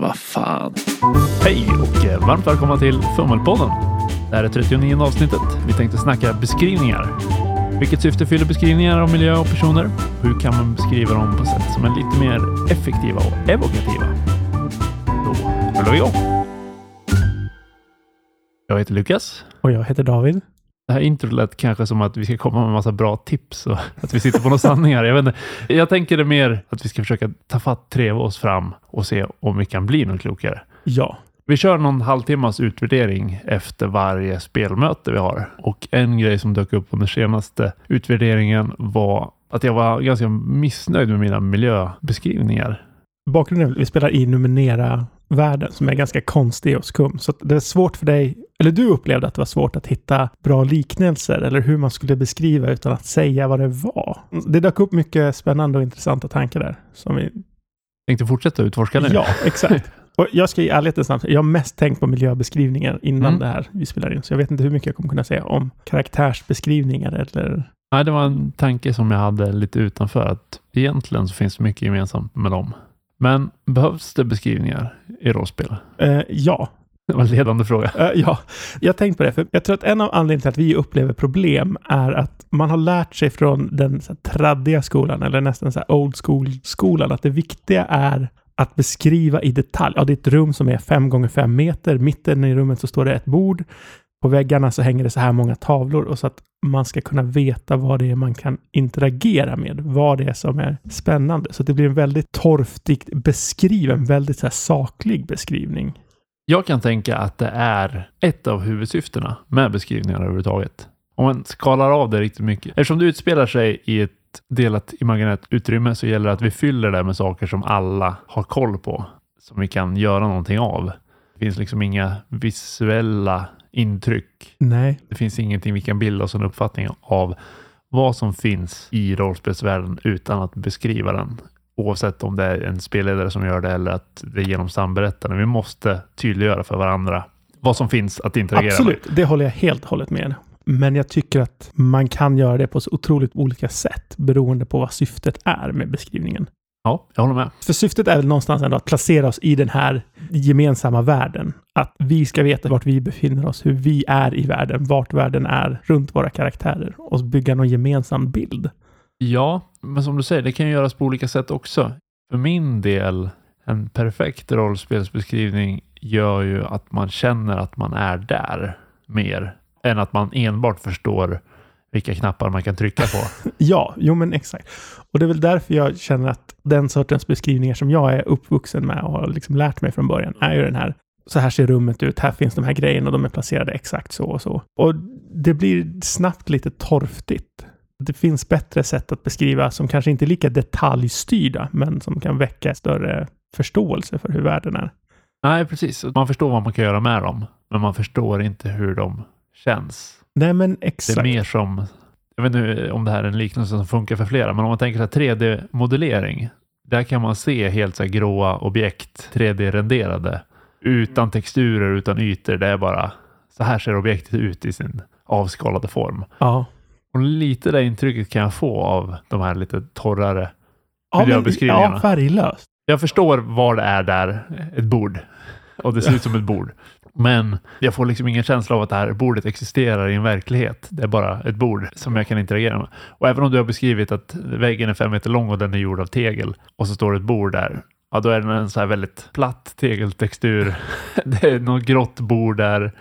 Vad fan. Hej och eh, varmt välkomna till Fummelpodden. Det här är 39 avsnittet. Vi tänkte snacka beskrivningar. Vilket syfte fyller beskrivningar av miljö och personer? Hur kan man beskriva dem på sätt som är lite mer effektiva och evokativa? Då rullar vi igång. Jag heter Lukas. Och jag heter David. Det här introt lät kanske som att vi ska komma med en massa bra tips och att vi sitter på några sanningar. Jag, vet inte. jag tänker det mer att vi ska försöka ta fatt, treva oss fram och se om vi kan bli något klokare. Ja. Vi kör någon halvtimmas utvärdering efter varje spelmöte vi har. Och en grej som dök upp under senaste utvärderingen var att jag var ganska missnöjd med mina miljöbeskrivningar. Bakgrunden är att vi spelar i Numenera-världen som är ganska konstig och skum. Så det är svårt för dig, eller du upplevde att det var svårt att hitta bra liknelser eller hur man skulle beskriva utan att säga vad det var. Det dök upp mycket spännande och intressanta tankar där. Som vi... Tänkte fortsätta utforska det. Ja, exakt. Och jag ska i ärlighetens namn, jag har mest tänkt på miljöbeskrivningar innan Mm. det här vi spelar in. Så jag vet inte hur mycket jag kommer kunna säga om karaktärsbeskrivningar eller... Nej, det var en tanke som jag hade lite utanför. Att egentligen så finns det mycket gemensamt med dem. Men behövs det beskrivningar i rollspel? Eh, ja, Det var en ledande fråga. Eh, ja, jag har tänkt på det. För jag tror att en av anledningarna till att vi upplever problem är att man har lärt sig från den så här, traddiga skolan, eller nästan så här old school-skolan, att det viktiga är att beskriva i detalj. Ja, det är ett rum som är fem gånger fem meter. Mitten i rummet så står det ett bord. På väggarna så hänger det så här många tavlor och så att man ska kunna veta vad det är man kan interagera med. Vad det är som är spännande. Så det blir en väldigt torftigt beskriven, väldigt så här saklig beskrivning. Jag kan tänka att det är ett av huvudsyftena med beskrivningar överhuvudtaget. Om man skalar av det riktigt mycket. Eftersom det utspelar sig i ett delat imaginärt utrymme så gäller det att vi fyller det med saker som alla har koll på. Som vi kan göra någonting av. Det finns liksom inga visuella intryck. Nej, Det finns ingenting vi kan bilda oss en uppfattning av vad som finns i rollspelsvärlden utan att beskriva den. Oavsett om det är en spelledare som gör det eller att det är genom samberättande. Vi måste tydliggöra för varandra vad som finns att interagera Absolut, det håller jag helt och hållet med. Men jag tycker att man kan göra det på så otroligt olika sätt beroende på vad syftet är med beskrivningen. Ja, jag håller med. För syftet är väl någonstans ändå att placera oss i den här gemensamma världen. Att vi ska veta vart vi befinner oss, hur vi är i världen, vart världen är runt våra karaktärer och bygga någon gemensam bild. Ja, men som du säger, det kan ju göras på olika sätt också. För min del, en perfekt rollspelsbeskrivning gör ju att man känner att man är där mer än att man enbart förstår vilka knappar man kan trycka på. Ja, jo men exakt. Och det är väl därför jag känner att den sortens beskrivningar som jag är uppvuxen med och har liksom lärt mig från början är ju den här så här ser rummet ut, här finns de här grejerna och de är placerade exakt så och så. Och det blir snabbt lite torftigt. Det finns bättre sätt att beskriva som kanske inte är lika detaljstyrda, men som kan väcka större förståelse för hur världen är. Nej, precis. Man förstår vad man kan göra med dem, men man förstår inte hur de känns. Nej, men Det är exakt. mer som, jag vet inte om det här är en liknelse som funkar för flera, men om man tänker här 3D-modellering, där kan man se helt så här gråa objekt 3D-renderade utan texturer, utan ytor. Det är bara så här ser objektet ut i sin avskalade form. Ja. Och lite det intrycket kan jag få av de här lite torrare. Ja, men, Miljöbeskrivningarna. ja, färglöst. Jag förstår vad det är där, ett bord. Och det ser ut som ett bord. Men jag får liksom ingen känsla av att det här bordet existerar i en verklighet. Det är bara ett bord som jag kan interagera med. Och även om du har beskrivit att väggen är fem meter lång och den är gjord av tegel och så står det ett bord där. Ja, då är den en så här väldigt platt tegeltextur. Det är något grått bord där.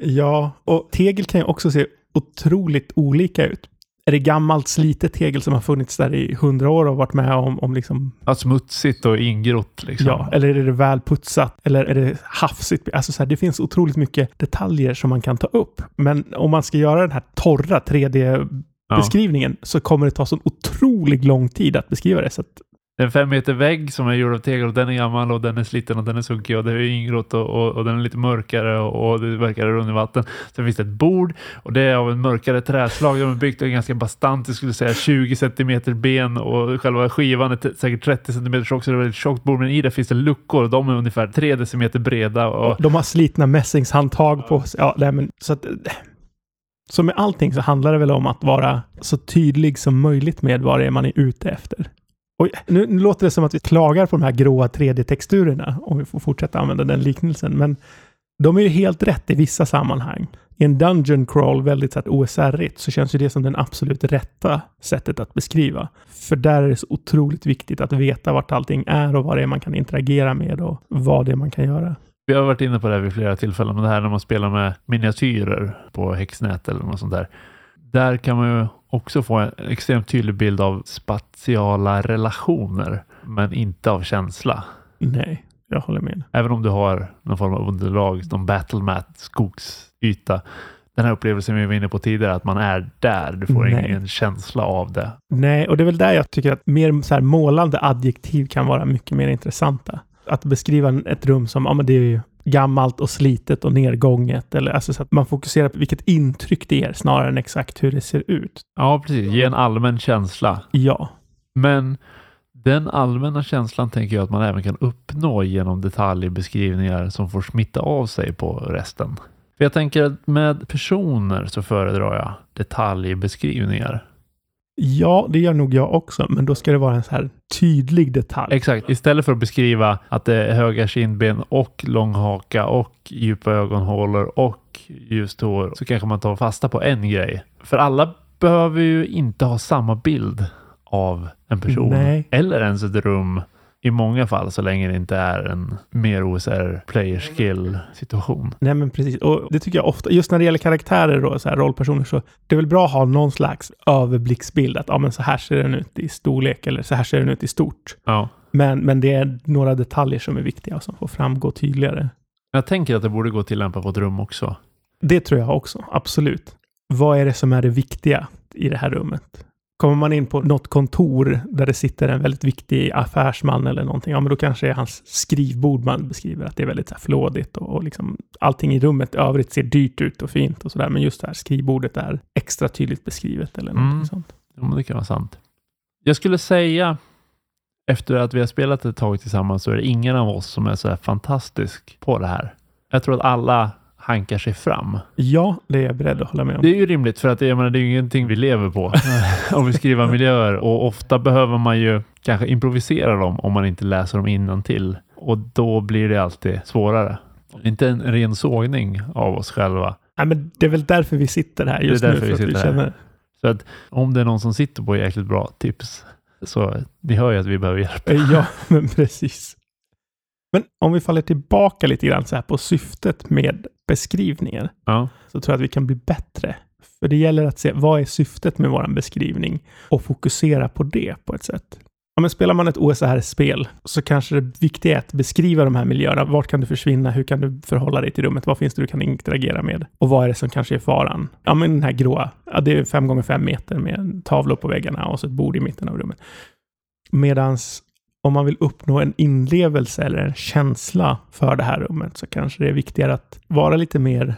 Ja, och tegel kan ju också se otroligt olika ut. Är det gammalt slitet tegel som har funnits där i hundra år och varit med om, om liksom, Ja, smutsigt och ingrott liksom. ja, eller är det välputsat? Eller är det hafsigt? Alltså så här, det finns otroligt mycket detaljer som man kan ta upp. Men om man ska göra den här torra 3D-beskrivningen så kommer det ta så otroligt lång tid att beskriva det. Så att, Det är en fem meter vägg som är gjord av tegel och den är gammal och den är sliten och den är sunkig och det är ingrott och, och, och den är lite mörkare och, och det verkar under vatten. Sen finns det ett bord och det är av en mörkare träslag. De är byggt av ganska bastant, jag skulle säga 20 centimeter ben och själva skivan är säkert 30 centimeter tjock så det är ett väldigt tjockt bord. Men i det finns det luckor och de är ungefär 3 decimeter breda. Och, de har slitna mässingshandtag på sig. Ja, nej, men, så att, så med allting så handlar det väl om att vara så tydlig som möjligt med vad det är man är ute efter. Och nu, nu låter det som att vi klagar på de här gråa 3D-texturerna, om vi får fortsätta använda den liknelsen. Men de är ju helt rätt i vissa sammanhang. I en dungeon crawl, väldigt så OSR-igt, så känns ju det som det absolut rätta sättet att beskriva. För där är det så otroligt viktigt att veta vart allting är och vad det är man kan interagera med och vad det är man kan göra. Vi har varit inne på det här vid flera tillfällen, men det här när man spelar med miniatyrer på häxnät eller något sånt där. Där kan man ju också få en extremt tydlig bild av spatiala relationer, men inte av känsla. Nej, jag håller med. Även om du har någon form av underlag, någon battlemat, skogsyta. Den här upplevelsen vi var inne på tidigare, att man är där. Du får Nej. ingen känsla av det. Nej, och det är väl där jag tycker att mer så målande adjektiv kan vara mycket mer intressanta. Att beskriva ett rum som, ja men det är ju gammalt och slitet och nedgånget. Eller alltså så att man fokuserar på vilket intryck det ger snarare än exakt hur det ser ut. Ja, precis. Ge en allmän känsla. Ja, Men den allmänna känslan tänker jag att man även kan uppnå genom detaljbeskrivningar som får smitta av sig på resten. För jag tänker att med personer så föredrar jag detaljbeskrivningar. Ja, det gör nog jag också, men då ska det vara en så här tydlig detalj. Exakt. Istället för att beskriva att det är höga kindben och lång haka och djupa ögonhålor och ljust hår så kanske man tar fasta på en grej. För alla behöver ju inte ha samma bild av en person Nej. eller ens ett rum i många fall så länge det inte är en mer OSR player skill situation. Nej, men precis. Och det tycker jag ofta, just när det gäller karaktärer och så här rollpersoner, så det är väl bra att ha någon slags överblicksbild. Att ja, men så här ser den ut i storlek eller så här ser den ut i stort. Ja. Men, men det är några detaljer som är viktiga och som får framgå tydligare. Jag tänker att det borde gå att tillämpa på ett rum också. Det tror jag också, absolut. Vad är det som är det viktiga i det här rummet? Kommer man in på något kontor där det sitter en väldigt viktig affärsman eller någonting, ja men då kanske det är hans skrivbord man beskriver, att det är väldigt så här flådigt och, och liksom allting i rummet i övrigt ser dyrt ut och fint och sådär, men just det här skrivbordet är extra tydligt beskrivet eller någonting Mm. sånt. Jo, men det kan vara sant. Jag skulle säga efter att vi har spelat ett tag tillsammans så är det ingen av oss som är så här fantastisk på det här. Jag tror att alla hankar sig fram. Ja, det är jag beredd att hålla med om. Det är ju rimligt för att det, jag menar, det är ju ingenting vi lever på. om vi skriver miljöer och ofta behöver man ju kanske improvisera dem om man inte läser dem innan till och då blir det alltid svårare. Inte en ren sågning av oss själva. Nej, men det är väl därför vi sitter här just Det är nu. därför För vi att vi sitter här. Så att om det är någon som sitter på jäkligt bra tips så ni hör ju att vi behöver hjälp. Ja, men precis. Men om vi faller tillbaka lite grann så här på syftet med beskrivningar Ja. så tror jag att vi kan bli bättre. För det gäller att se vad är syftet med vår beskrivning och fokusera på det på ett sätt. Ja, men spelar man ett OSR-spel så kanske det viktiga är att beskriva de här miljöerna. Vart kan du försvinna? Hur kan du förhålla dig till rummet? Vad finns det du kan interagera med? Och vad är det som kanske är faran? Ja, men den här gråa. Ja, det är fem gånger fem meter med tavla på väggarna och så ett bord i mitten av rummet. Medans om man vill uppnå en inlevelse eller en känsla för det här rummet så kanske det är viktigare att vara lite mer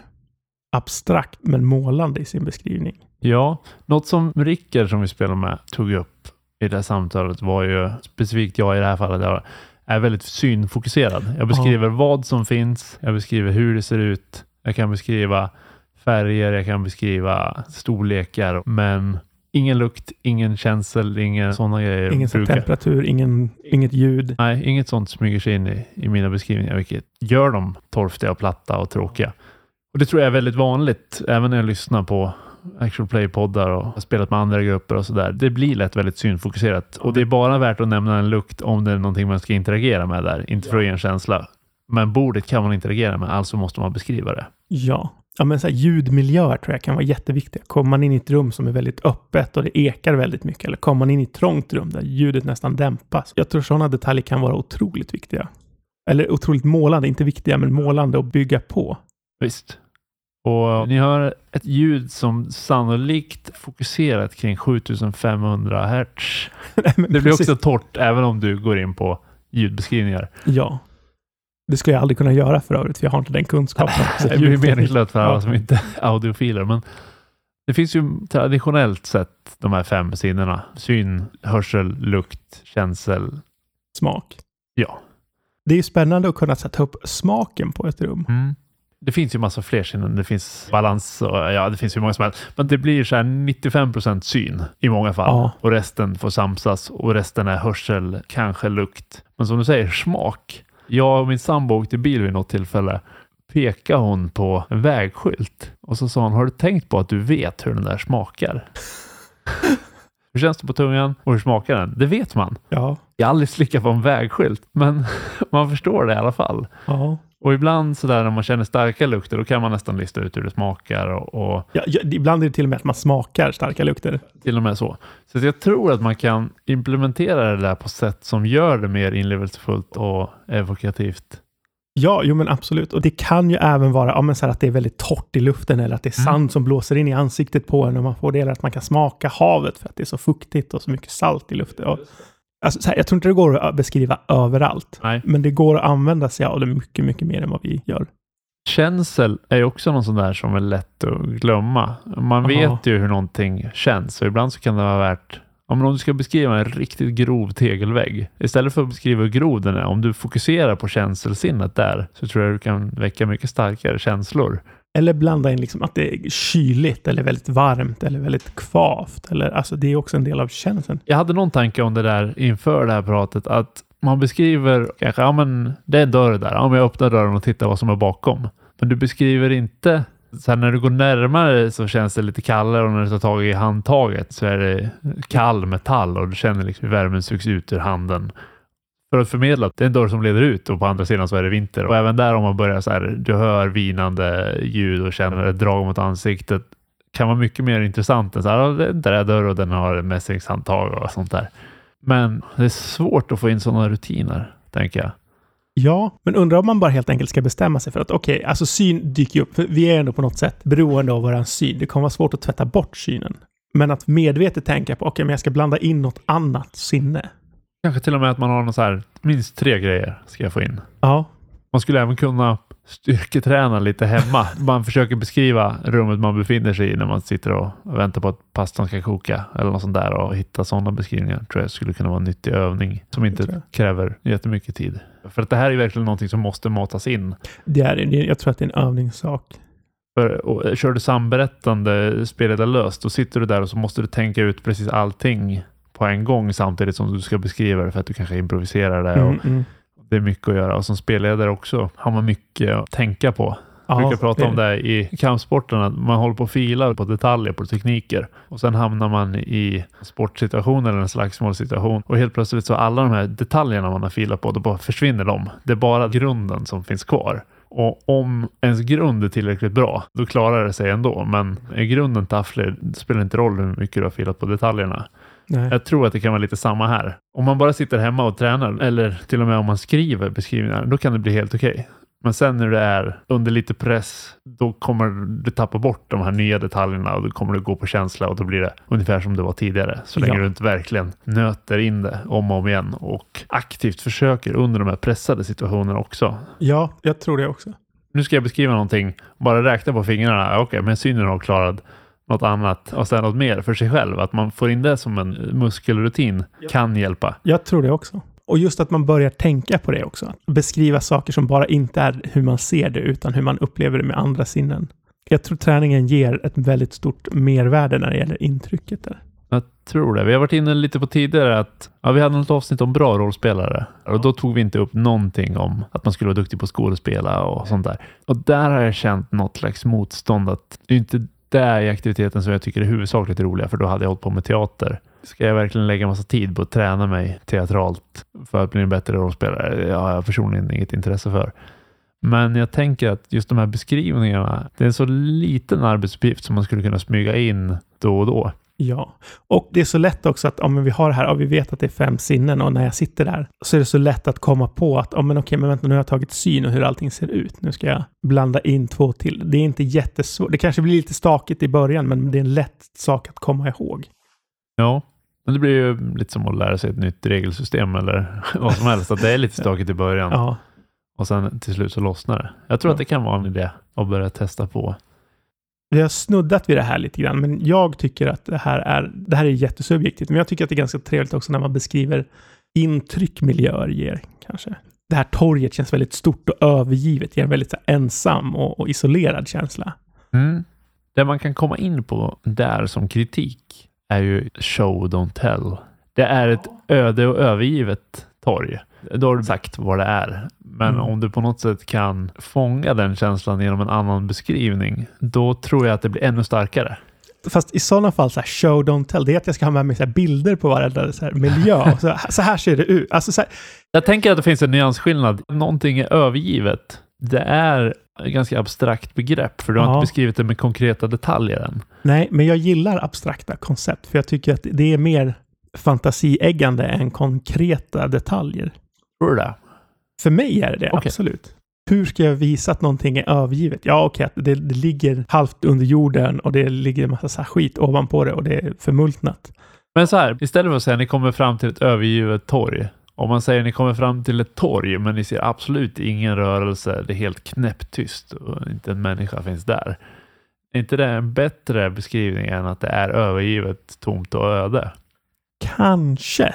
abstrakt men målande i sin beskrivning. ja, något som Rickard som vi spelar med tog upp i det här samtalet var ju specifikt jag i det här fallet jag är väldigt synfokuserad. Jag beskriver vad som finns, jag beskriver hur det ser ut, jag kan beskriva färger, jag kan beskriva storlekar, men ingen lukt, ingen känsel, ingen sådana grejer. Ingen brukar- temperatur, ingen, inget ljud. Nej, inget sånt smyger sig in i, i mina beskrivningar, vilket gör dem torftiga och platta och tråkiga. Och det tror jag är väldigt vanligt, även när jag lyssnar på actual play-poddar och har spelat med andra grupper och sådär. Det blir lätt väldigt synfokuserat och det är bara värt att nämna en lukt om det är någonting man ska interagera med där, inte för att ge en känsla. Men bordet kan man interagera med, alltså måste man beskriva det. Ja. Ja, men så här, ljudmiljöer tror jag kan vara jätteviktiga. Kommer man in i ett rum som är väldigt öppet och det ekar väldigt mycket, eller kommer man in i ett trångt rum där ljudet nästan dämpas. Jag tror sådana detaljer kan vara otroligt viktiga. Eller otroligt målande, inte viktiga, men målande och bygga på. Visst. Och ni hör ett ljud som sannolikt fokuserat kring 7500 hertz. Nej, Det blir precis. också torrt även om du går in på ljudbeskrivningar. Ja. Det skulle jag aldrig kunna göra för övrigt, för jag har inte den kunskapen. Det blir ljud- meningslöst för alla som inte är audiofiler. Men det finns ju traditionellt sett de här fem sinnena. Syn, hörsel, lukt, känsel. Smak. Ja. Det är ju spännande att kunna sätta upp smaken på ett rum. Det finns ju massa fler sinnen. Det finns balans och ja, det finns ju många som helst. Men det blir så här 95 procent syn i många fall Ja. och resten får samsas och resten är hörsel, kanske lukt. Men som du säger, smak. Jag och min sambo åkte bil vid något tillfälle. Pekade hon på en vägskylt och så sa hon, har du tänkt på att du vet hur den där smakar? hur känns det på tungan och hur smakar den? Det vet man. Ja. Jag har aldrig slickat på en vägskylt, men man förstår det i alla fall. Ja. Och ibland sådär när man känner starka lukter, då kan man nästan lista ut hur det smakar och, och Ja, ja, ibland är det till och med att man smakar starka lukter. till och med så. Så jag tror att man kan implementera det där på sätt som gör det mer inlevelsefullt och evokativt. Ja, jo men absolut. Och det kan ju även vara ja, men så att det är väldigt torrt i luften eller att det är Mm. sand som blåser in i ansiktet på en och man får det. Eller att man kan smaka havet för att det är så fuktigt och så mycket salt i luften. Och, alltså, så här, jag tror inte det går att beskriva överallt. Nej. Men det går att använda sig av det mycket, mycket mer än vad vi gör. Känsel är också någon sån där som är lätt att glömma. Man Aha. vet ju hur någonting känns och ibland så kan det vara värt om du ska beskriva en riktigt grov tegelvägg, istället för att beskriva hur grov den är, om du fokuserar på känselsinnet där, så tror jag du kan väcka mycket starkare känslor. Eller blanda in liksom att det är kyligt eller väldigt varmt eller väldigt kvavt. Eller, alltså, det är också en del av känslan. Jag hade någon tanke om det där inför det här pratet, att man beskriver kanske, ja men det är en dörr där, om jag öppnar dörren och tittar vad som är bakom. Men du beskriver inte, Sen när du går närmare så känns det lite kallare och när du tar tag i handtaget så är det kall metall och du känner liksom hur värmen sugs ut ur handen. För att förmedla att det är en dörr som leder ut och på andra sidan så är det vinter. Och även där om man börjar så här, du hör vinande ljud och känner ett drag mot ansiktet kan vara mycket mer intressant än så här, "Ja, det där är dörr och den har mässingshandtag och sånt där. Men det är svårt att få in sådana rutiner, tänker jag. Ja, men undrar om man bara helt enkelt ska bestämma sig för att okej, alltså syn dyker ju upp. För vi är ändå på något sätt beroende av våran syn. Det kommer vara svårt att tvätta bort synen. Men att medvetet tänka på okej, men jag ska blanda in något annat sinne. Kanske till och med att man har någon så här, minst tre grejer ska jag få in. Ja, Man skulle även kunna styrketräna lite hemma. Man försöker beskriva rummet man befinner sig i när man sitter och väntar på att pastan ska koka eller något sånt där och hitta sådana beskrivningar tror jag skulle kunna vara en nyttig övning som inte kräver jättemycket tid. För att det här är verkligen någonting som måste matas in. det är det. Jag tror att det är en övningssak. För, och, kör du samberättande, spelet är löst, då sitter du där och så måste du tänka ut precis allting på en gång samtidigt som du ska beskriva det för att du kanske improviserar det. Och Mm, mm. det är mycket att göra och som spelledare också har man mycket att tänka på. Jag Ja, brukar prata om det i kampsporten, att man håller på och filar på detaljer, på tekniker och sen hamnar man i sportsituation eller en slagsmålssituation och helt plötsligt så alla de här detaljerna man har filat på, då bara försvinner de. Det är bara grunden som finns kvar. Och om ens grund är tillräckligt bra, då klarar det sig ändå. Men är grunden tafflig, det spelar inte roll hur mycket du har filat på detaljerna. Nej. Jag tror att det kan vara lite samma här. Om man bara sitter hemma och tränar, eller till och med om man skriver beskrivningar, då kan det bli helt okej. Men sen när det är under lite press, då kommer du tappa bort de här nya detaljerna och då kommer du gå på känsla och då blir det ungefär som det var tidigare. Så länge Ja. du inte verkligen nöter in det om och om igen och aktivt försöker under de här pressade situationerna också. Ja, jag tror det också. Nu ska jag beskriva någonting, bara räkna på fingrarna. Okej, men synen har klarat något annat och sen något mer för sig själv. Att man får in det som en muskelrutin kan hjälpa. Jag tror det också. Och just att man börjar tänka på det också. Beskriva saker som bara inte är hur man ser det, utan hur man upplever det med andra sinnen. Jag tror träningen ger ett väldigt stort mervärde när det gäller intrycket där. Jag tror det. Vi har varit inne lite på tidigare att ja, vi hade något avsnitt om bra rollspelare och då tog vi inte upp någonting om att man skulle vara duktig på skådespela och sånt där. Och där har jag känt något slags motstånd att det är inte det i aktiviteten som jag tycker är huvudsakligt roliga för då hade jag hållit på med teater. Ska jag verkligen lägga massa tid på att träna mig teatralt för att bli en bättre rollspelare? Det har jag personligen inget intresse för. Men jag tänker att just de här beskrivningarna, det är en så liten arbetsuppgift som man skulle kunna smyga in då och då. Ja, och det är så lätt också att om vi har det här, ja, vi vet att det är fem sinnen och när jag sitter där så är det så lätt att komma på att, ja men okej, men vänta, nu har jag tagit syn och hur allting ser ut. Nu ska jag blanda in två till. Det är inte jättesvårt. Det kanske blir lite stakigt i början, men det är en lätt sak att komma ihåg. Ja, men det blir ju lite som att lära sig ett nytt regelsystem eller vad som helst. Att det är lite stakigt i början Ja, och sen till slut så lossnar det. Jag tror Ja. att det kan vara en idé att börja testa på. vi har snuddat vid det här lite grann, men jag tycker att det här är, det här är jättesubjektivt, men jag tycker att det är ganska trevligt också när man beskriver intryck miljöer ger, kanske. det här torget känns väldigt stort och övergivet. Ger en väldigt ensam och, och isolerad känsla. Mm. Det man kan komma in på där som kritik är ju show don't tell. Det är ett öde och övergivet torg. Då har du sagt vad det är. Men Mm. om du på något sätt kan fånga den känslan genom en annan beskrivning, då tror jag att det blir ännu starkare. Fast i sådana fall, så här, show don't tell, det är att jag ska ha med mig så bilder på varenda så här, miljö. Så, så här ser det ut. Alltså, så här, Jag tänker att det finns en nyansskillnad. Någonting är övergivet. Det är ganska abstrakt begrepp, för du har Ja. inte beskrivit det med konkreta detaljer än. nej, men jag gillar abstrakta koncept, för jag tycker att det är mer fantasieggande än konkreta detaljer. Tror du det? För mig är det det, Okej. absolut. Hur ska jag visa att någonting är övergivet? Ja, okej, att det, det ligger halvt under jorden och det ligger en massa skit ovanpå det och det är förmultnat. Men så här, istället för att säga att ni kommer fram till ett övergivet torg. Om man säger att ni kommer fram till ett torg, men ni ser absolut ingen rörelse. Det är helt knäpptyst och inte en människa finns där. Är inte det en bättre beskrivning än att det är övergivet, tomt och öde? Kanske.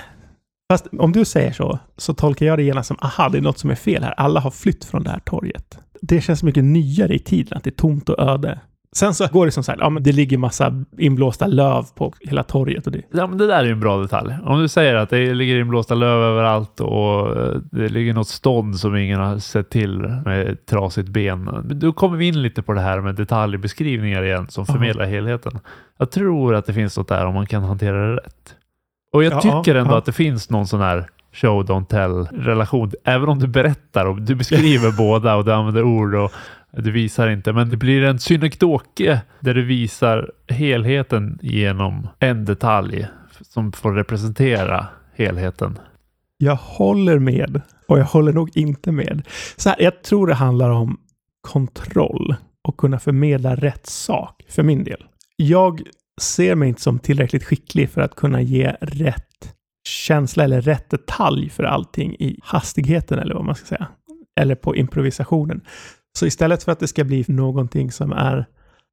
Fast om du säger så, så tolkar jag det genast som aha, det är något som är fel här. Alla har flytt från det här torget. Det känns mycket nyare i tiden, att det är tomt och öde. Sen så går det som så här, ja men det ligger massa inblåsta löv på hela torget och det. Ja, men det där är ju en bra detalj. Om du säger att det ligger inblåsta löv överallt och eh, det ligger något stånd som ingen har sett till med trasigt ben. Då kommer vi in lite på det här med detaljbeskrivningar igen som förmedlar helheten. Jag tror att det finns något där om man kan hantera det rätt. Och jag Ja, tycker ändå ja. att det finns någon sån här show don't tell relation. Även om du berättar och du beskriver båda och du använder ord och du visar inte, men det blir en synekdoke där du visar helheten genom en detalj som får representera helheten. Jag håller med och jag håller nog inte med. Så här, jag tror det handlar om kontroll och kunna förmedla rätt sak för min del. Jag ser mig inte som tillräckligt skicklig för att kunna ge rätt känsla eller rätt detalj för allting i hastigheten eller vad man ska säga. Eller på improvisationen. Så istället för att det ska bli någonting som är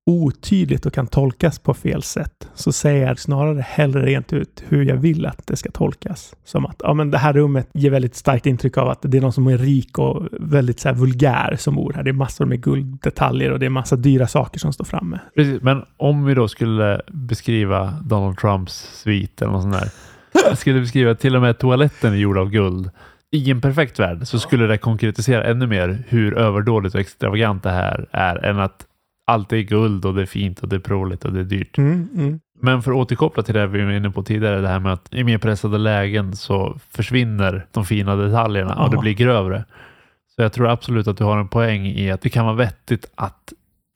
otydligt och kan tolkas på fel sätt så säger jag snarare hellre rent ut hur jag vill att det ska tolkas. Som att ja, men det här rummet ger väldigt starkt intryck av att det är någon som är rik och väldigt så här, vulgär som bor här. Det är massor med gulddetaljer och det är massa dyra saker som står framme. Precis, men om vi då skulle beskriva Donald Trumps svit eller något sånt där. Jag skulle beskriva till och med toaletten är gjord av guld. I en perfekt värld så skulle det konkretisera ännu mer hur överdådigt och extravagant det här är än att allt är guld och det är fint och det är pråligt och det är dyrt. Mm, mm. Men för att återkoppla till det vi var inne på tidigare, det här med att i mer pressade lägen så försvinner de fina detaljerna och det blir grövre. Så jag tror absolut att du har en poäng i att det kan vara vettigt att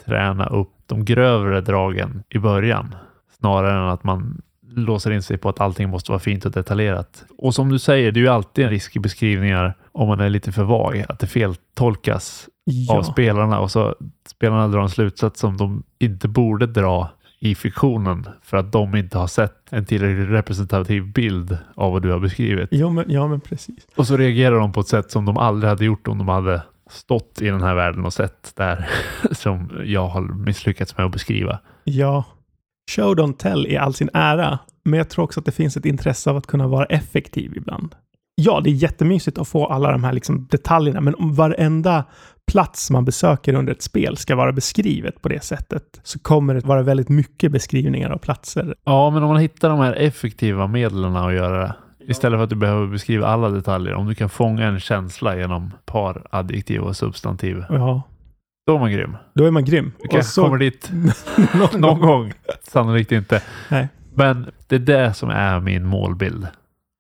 träna upp de grövre dragen i början snarare än att man låser in sig på att allting måste vara fint och detaljerat. Och som du säger, det är ju alltid en risk i beskrivningar om man är lite för vag, att det feltolkas av Ja. spelarna och så spelarna drar en slutsats som de inte borde dra i fiktionen för att de inte har sett en tillräckligt representativ bild av vad du har beskrivit. Jo, men, ja, men precis. Och så reagerar de på ett sätt som de aldrig hade gjort om de hade stått i den här världen och sett det här som jag har misslyckats med att beskriva. Ja. Show don't tell i all sin ära, men jag tror också att det finns ett intresse av att kunna vara effektiv ibland. Ja, det är jättemysigt att få alla de här liksom detaljerna, men om varenda plats man besöker under ett spel ska vara beskrivet på det sättet så kommer det vara väldigt mycket beskrivningar av platser. Ja, men om man hittar de här effektiva medlen att göra det istället för att du behöver beskriva alla detaljer. Om du kan fånga en känsla genom par adjektiv och substantiv. Ja, Då är man grym. då är man grym. Du kanske kommer dit någon gång. Sannolikt inte. Nej. Men det är det som är min målbild.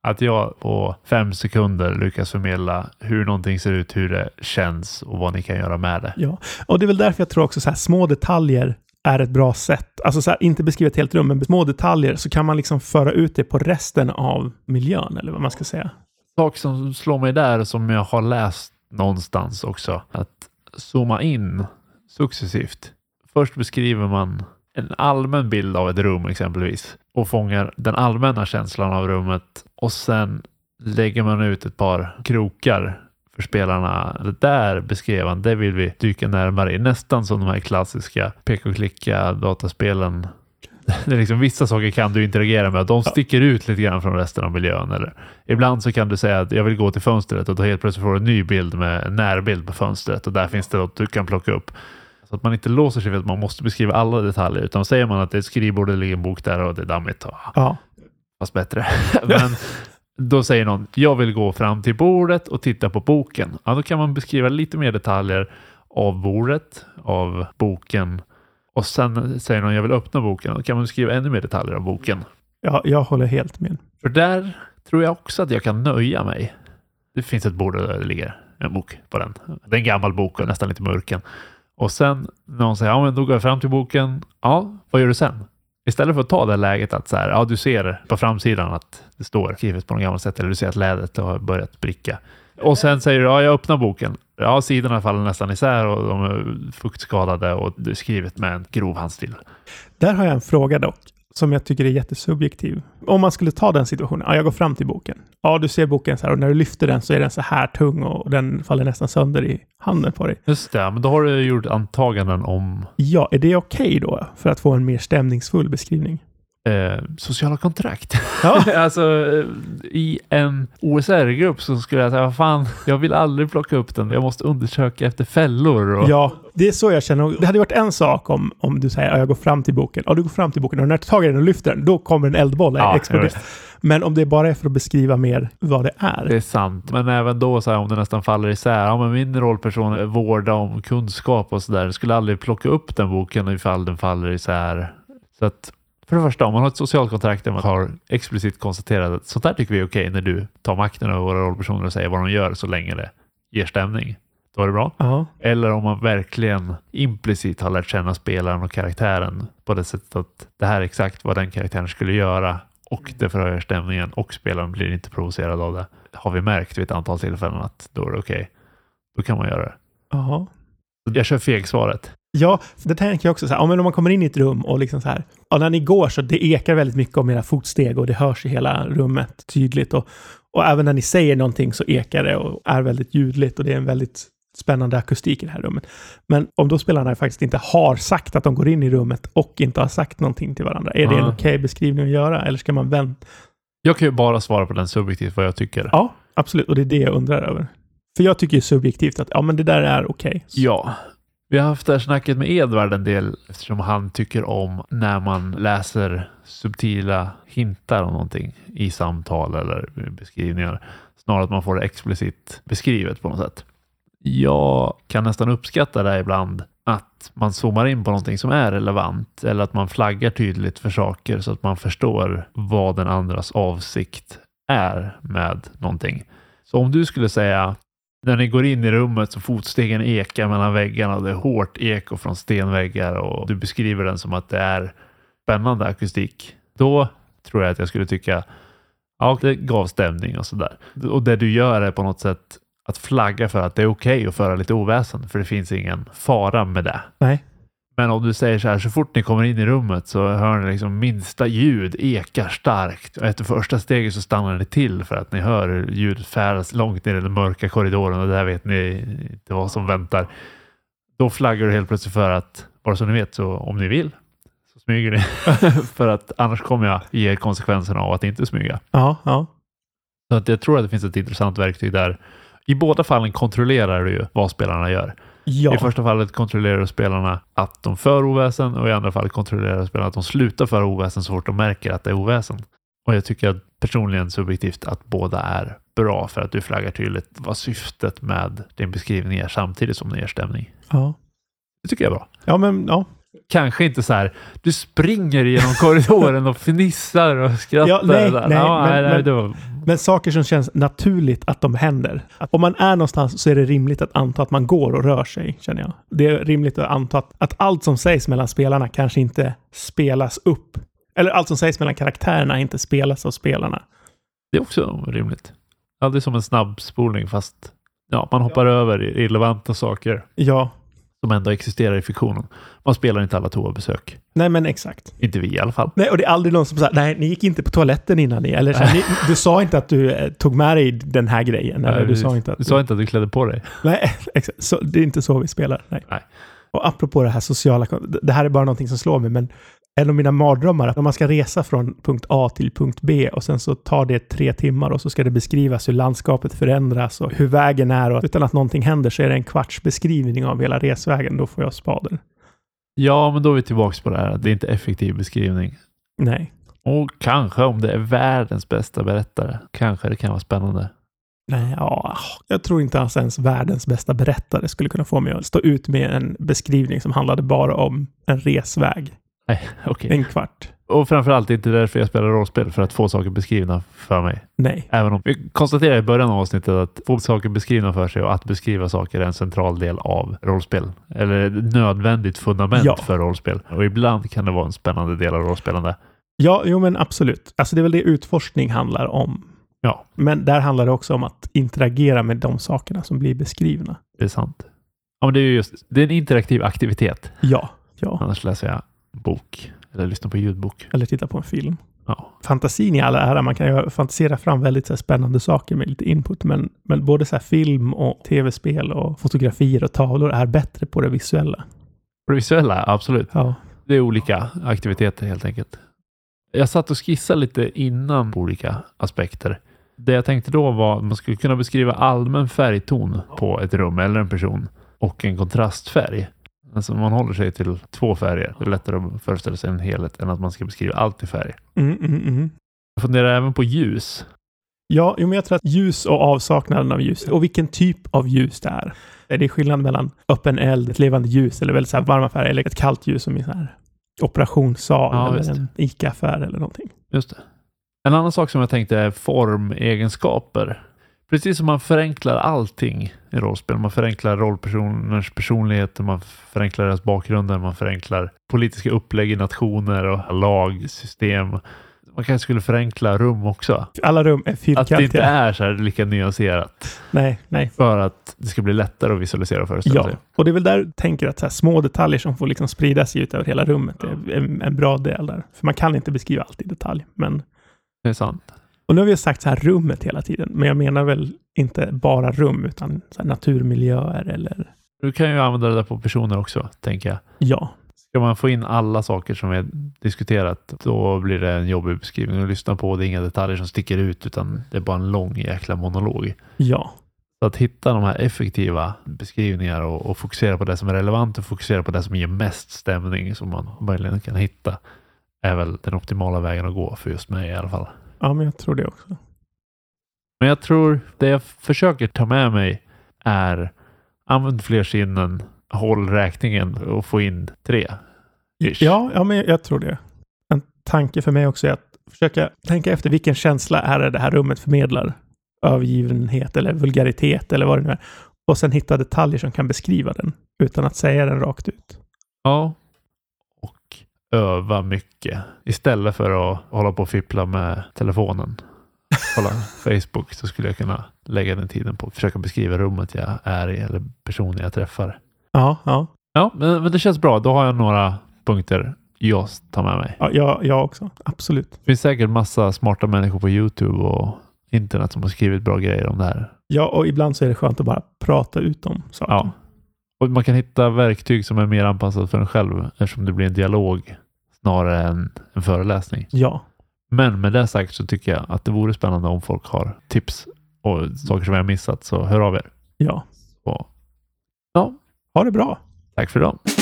Att jag på fem sekunder lyckas förmedla hur någonting ser ut, hur det känns och vad ni kan göra med det. Ja, och det är väl därför jag tror också så här små detaljer är ett bra sätt. Alltså så här, inte beskriva ett helt rum, men små detaljer så kan man liksom föra ut det på resten av miljön, eller vad man ska säga. sak som slår mig där som jag har läst någonstans också. Att zooma in successivt. Först beskriver man en allmän bild av ett rum exempelvis och fångar den allmänna känslan av rummet och sen lägger man ut ett par krokar för spelarna. Det där beskrev han, det vill vi dyka närmare i. Nästan som de här klassiska peka och klicka dataspelen det är liksom, vissa saker kan du interagera med. De sticker ut lite grann från resten av miljön. Eller, ibland så kan du säga att jag vill gå till fönstret och då helt plötsligt får du en ny bild med en närbild på fönstret och där finns det något du kan plocka upp. Så att man inte låser sig för att man måste beskriva alla detaljer utan säger man att det är ett skrivbord, det ligger en bok där och det är dammigt. Och, Ja. fast bättre. Men då säger någon, jag vill gå fram till bordet och titta på boken. Ja, då kan man beskriva lite mer detaljer av bordet, av boken och sen säger någon, jag vill öppna boken. Då kan man beskriva ännu mer detaljer av boken. ja, jag håller helt med. För där tror jag också att jag kan nöja mig. Det finns ett bord där det ligger en bok på den. Det är en gammal bok och nästan lite mörken. Och sen när någon säger, ja men då går jag fram till boken. Ja, vad gör du sen? Istället för att ta det läget att så här, ja du ser på framsidan att det står skrivet på något gammalt sätt eller du ser att lädret har börjat bricka. Och sen säger du, ja jag öppnar boken. Ja, sidorna faller nästan isär och de är fuktskadade och det är skrivet med en grov handstil. Där har jag en fråga dock, som jag tycker är jättesubjektiv. Om man skulle ta den situationen, ja, jag går fram till boken. Ja, du ser boken så här och när du lyfter den så är den så här tung och den faller nästan sönder i handen på dig. Just det, men då har du gjort antaganden om Ja, är det okej då? För att få en mer stämningsfull beskrivning? Eh, sociala kontrakt. Ja, alltså eh, i en OSR-grupp så skulle jag säga, vad fan, jag vill aldrig plocka upp den. Jag måste undersöka efter fällor. Och, ja det är så jag känner. Det hade varit en sak om, om du säger att jag går fram till boken. Ja, du går fram till boken och när du tar den och lyfter den, då kommer en eldboll Ja, explodera. Men om det bara är för att beskriva mer vad det är. Det är sant, men även då så här, om det nästan faller isär. Ja, men min rollperson är vårda om kunskap och sådär. Skulle aldrig plocka upp den boken ifall den faller isär. Så att för det första, om man har ett socialt kontrakt där man har explicit konstaterat att sånt där tycker vi är okej när du tar makten över våra rollpersoner och säger vad de gör så länge det ger stämning. Då är det bra. Ja, Eller om man verkligen implicit har lärt känna spelaren och karaktären på det sättet att det här är exakt vad den karaktären skulle göra och det förhöjer stämningen och spelaren blir inte provocerad av det. Har vi märkt vid ett antal tillfällen att då är det okej. Då kan man göra det. ja. Jag kör fegsvaret. Ja, det tänker jag också så här. Ja, men om man kommer in i ett rum och liksom så här. Ja, när ni går så det ekar väldigt mycket om era fotsteg och det hörs i hela rummet tydligt. Och, och även när ni säger någonting så ekar det och är väldigt ljudligt och det är en väldigt spännande akustik i det här rummet. Men om då spelarna faktiskt inte har sagt att de går in i rummet och inte har sagt någonting till varandra, är det en okej beskrivning att göra? Eller ska man vänta? Jag kan ju bara svara på den subjektivt vad jag tycker. Ja, absolut. Och det är det jag undrar över. För jag tycker ju subjektivt att ja, men det där är okej. Ja. Vi har haft det här snacket med Edvard en del eftersom han tycker om när man läser subtila hintar om någonting i samtal eller beskrivningar. Snarare att man får det explicit beskrivet på något sätt. Jag kan nästan uppskatta det ibland att man zoomar in på någonting som är relevant eller att man flaggar tydligt för saker så att man förstår vad den andras avsikt är med någonting. Så om du skulle säga när ni går in i rummet så fotstegen ekar mellan väggarna och det är hårt eko från stenväggar och du beskriver den som att det är spännande akustik. Då tror jag att jag skulle tycka ja, det gav stämning och sådär. Och det du gör är på något sätt att flagga för att det är okej att föra lite oväsen för det finns ingen fara med det. Nej. Men om du säger så här, så fort ni kommer in i rummet så hör ni liksom minsta ljud ekar starkt. Och efter första steget så stannar ni till för att ni hör ljudet färdas långt ner i den mörka korridoren och där vet ni inte vad som väntar. Då flaggar du helt plötsligt för att, bara så ni vet, så om ni vill så smyger ni. för att annars kommer jag ge er konsekvenserna av att inte smyga. Ja, ja. Så att jag tror att det finns ett intressant verktyg där. I båda fallen kontrollerar du ju vad spelarna gör. Ja. I första fallet kontrollerar spelarna att de för oväsen och i andra fallet kontrollerar spelarna att de slutar föra oväsen så fort de märker att det är oväsen. Och jag tycker att personligen subjektivt att båda är bra för att du flaggar tydligt vad syftet med din beskrivning är samtidigt som den ger stämning. ja. Det tycker jag är bra. Ja, men ja. Kanske inte så här, du springer genom korridoren och fnissar och skrattar. Ja, nej, nej, ja, men- nej, men- var, Men saker som känns naturligt att de händer. Att om man är någonstans så är det rimligt att anta att man går och rör sig, känner jag. Det är rimligt att anta att, att allt som sägs mellan spelarna kanske inte spelas upp. Eller allt som sägs mellan karaktärerna inte spelas av spelarna. det är också rimligt. Ja, det är som en snabbspolning fast ja, man hoppar över irrelevanta saker Ja, som ändå existerar i fiktionen. Man spelar inte alla toabesök. nej men exakt. Inte vi i alla fall. Nej, och det är aldrig någon som säger nej, ni gick inte på toaletten innan ni, eller så ni, du sa inte att du eh, tog med dig den här grejen, eller du sa inte att Du sa inte att du klädde på dig. Nej, exakt. Så, det är inte så vi spelar. Nej. Nej. Och apropå det här sociala, det här är bara någonting som slår mig, men en av mina mardrömmar att om man ska resa från punkt A till punkt B och sen så tar det tre timmar och så ska det beskrivas hur landskapet förändras och hur vägen är och utan att någonting händer så är det en kvarts beskrivning av hela resvägen. Då får jag spader. Ja, men då är vi tillbaka på det här att det är inte effektiv beskrivning. Nej. Och kanske om det är världens bästa berättare, kanske det kan vara spännande. Nej, ja, jag tror inte alls ens världens bästa berättare skulle kunna få mig att stå ut med en beskrivning som handlade bara om en resväg. Nej, okej. En kvart. Och framförallt inte därför jag spelar rollspel, för att få saker beskrivna för mig. Nej. Även om vi konstaterade i början av avsnittet att få saker beskrivna för sig och att beskriva saker är en central del av rollspel. Eller ett nödvändigt fundament Ja. för rollspel. Och ibland kan det vara en spännande del av rollspelande. Ja, jo men absolut. Alltså det är väl det utforskning handlar om. Ja, Men där handlar det också om att interagera med de sakerna som blir beskrivna. det är sant. Ja, men det är ju just, det är en interaktiv aktivitet. Ja, ja. Annars läser jag bok eller lyssnar på ljudbok. Eller titta på en film. Ja, Fantasin i alla ära, man kan ju fantisera fram väldigt så spännande saker med lite input, men, men både så film och tv-spel och fotografier och tavlor är bättre på det visuella. det visuella, absolut. Ja, Det är olika aktiviteter helt enkelt. Jag satt och skissade lite innan på olika aspekter. Det jag tänkte då var att man skulle kunna beskriva allmän färgton på ett rum eller en person och en kontrastfärg. Alltså man håller sig till två färger. Det är lättare att föreställa sig en helhet än att man ska beskriva allt i färg. mm, mm, mm. Jag funderar även på ljus. Ja, men jag tror att ljus och avsaknaden av ljus och vilken typ av ljus det är. Det är skillnad mellan öppen eld, ett levande ljus eller väldigt så varma färger eller ett kallt ljus som i så här operationssal Ja, visst. eller en ICA-affär eller någonting. Just det. En annan sak som jag tänkte är formegenskaper. Precis som man förenklar allting i rollspel. Man förenklar rollpersoners personligheter, man förenklar deras bakgrunder, man förenklar politiska upplägg i nationer och lag, system. Man kanske skulle förenkla rum också. Alla rum är Att det inte fyrkantiga. är så här lika nyanserat. Nej, nej. För att det ska bli lättare att visualisera och föreställa Ja, sig. och det är väl där jag tänker att så här, små detaljer som får liksom sprida sig ut över hela rummet är en, en bra del där. För man kan inte beskriva allt i detalj. Men, Det är sant. Och nu har vi sagt så här rummet hela tiden, men jag menar väl inte bara rum utan naturmiljöer eller Du kan ju använda det där på personer också, tänker jag. ja, Ska man få in alla saker som är diskuterat, då blir det en jobbig beskrivning att lyssna på. Det är inga detaljer som sticker ut, utan det är bara en lång jäkla monolog. ja, Så att hitta de här effektiva beskrivningar och, och fokusera på det som är relevant och fokusera på det som ger mest stämning som man möjligen kan hitta är väl den optimala vägen att gå för just mig i alla fall. Ja, men jag tror det också. Men jag tror det jag försöker ta med mig är använd fler sinnen, håll räkningen och få in tre. Ish. Ja, ja, men jag tror det. En tanke för mig också är att försöka tänka efter vilken känsla är det det här rummet förmedlar. Övergivenhet eller vulgaritet eller vad det nu är. Och sen hitta detaljer som kan beskriva den utan att säga den rakt ut. Ja. Öva mycket istället för att hålla på och fippla med telefonen. Kolla Facebook så skulle jag kunna lägga den tiden på att försöka beskriva rummet jag är i eller personen jag träffar. Ja, ja. Ja, men, men det känns bra. Då har jag några punkter jag tar med mig. ja jag, jag också. Absolut. Det finns säkert massa smarta människor på Youtube och internet som har skrivit bra grejer om det här. Ja, och ibland så är det skönt att bara prata ut om saker. Ja. Och man kan hitta verktyg som är mer anpassat för en själv eftersom det blir en dialog snarare än en föreläsning. Ja. Men med det sagt så tycker jag att det vore spännande om folk har tips och saker som jag har missat så hör av er. ja. Och, ja, Ha det bra. tack för idag.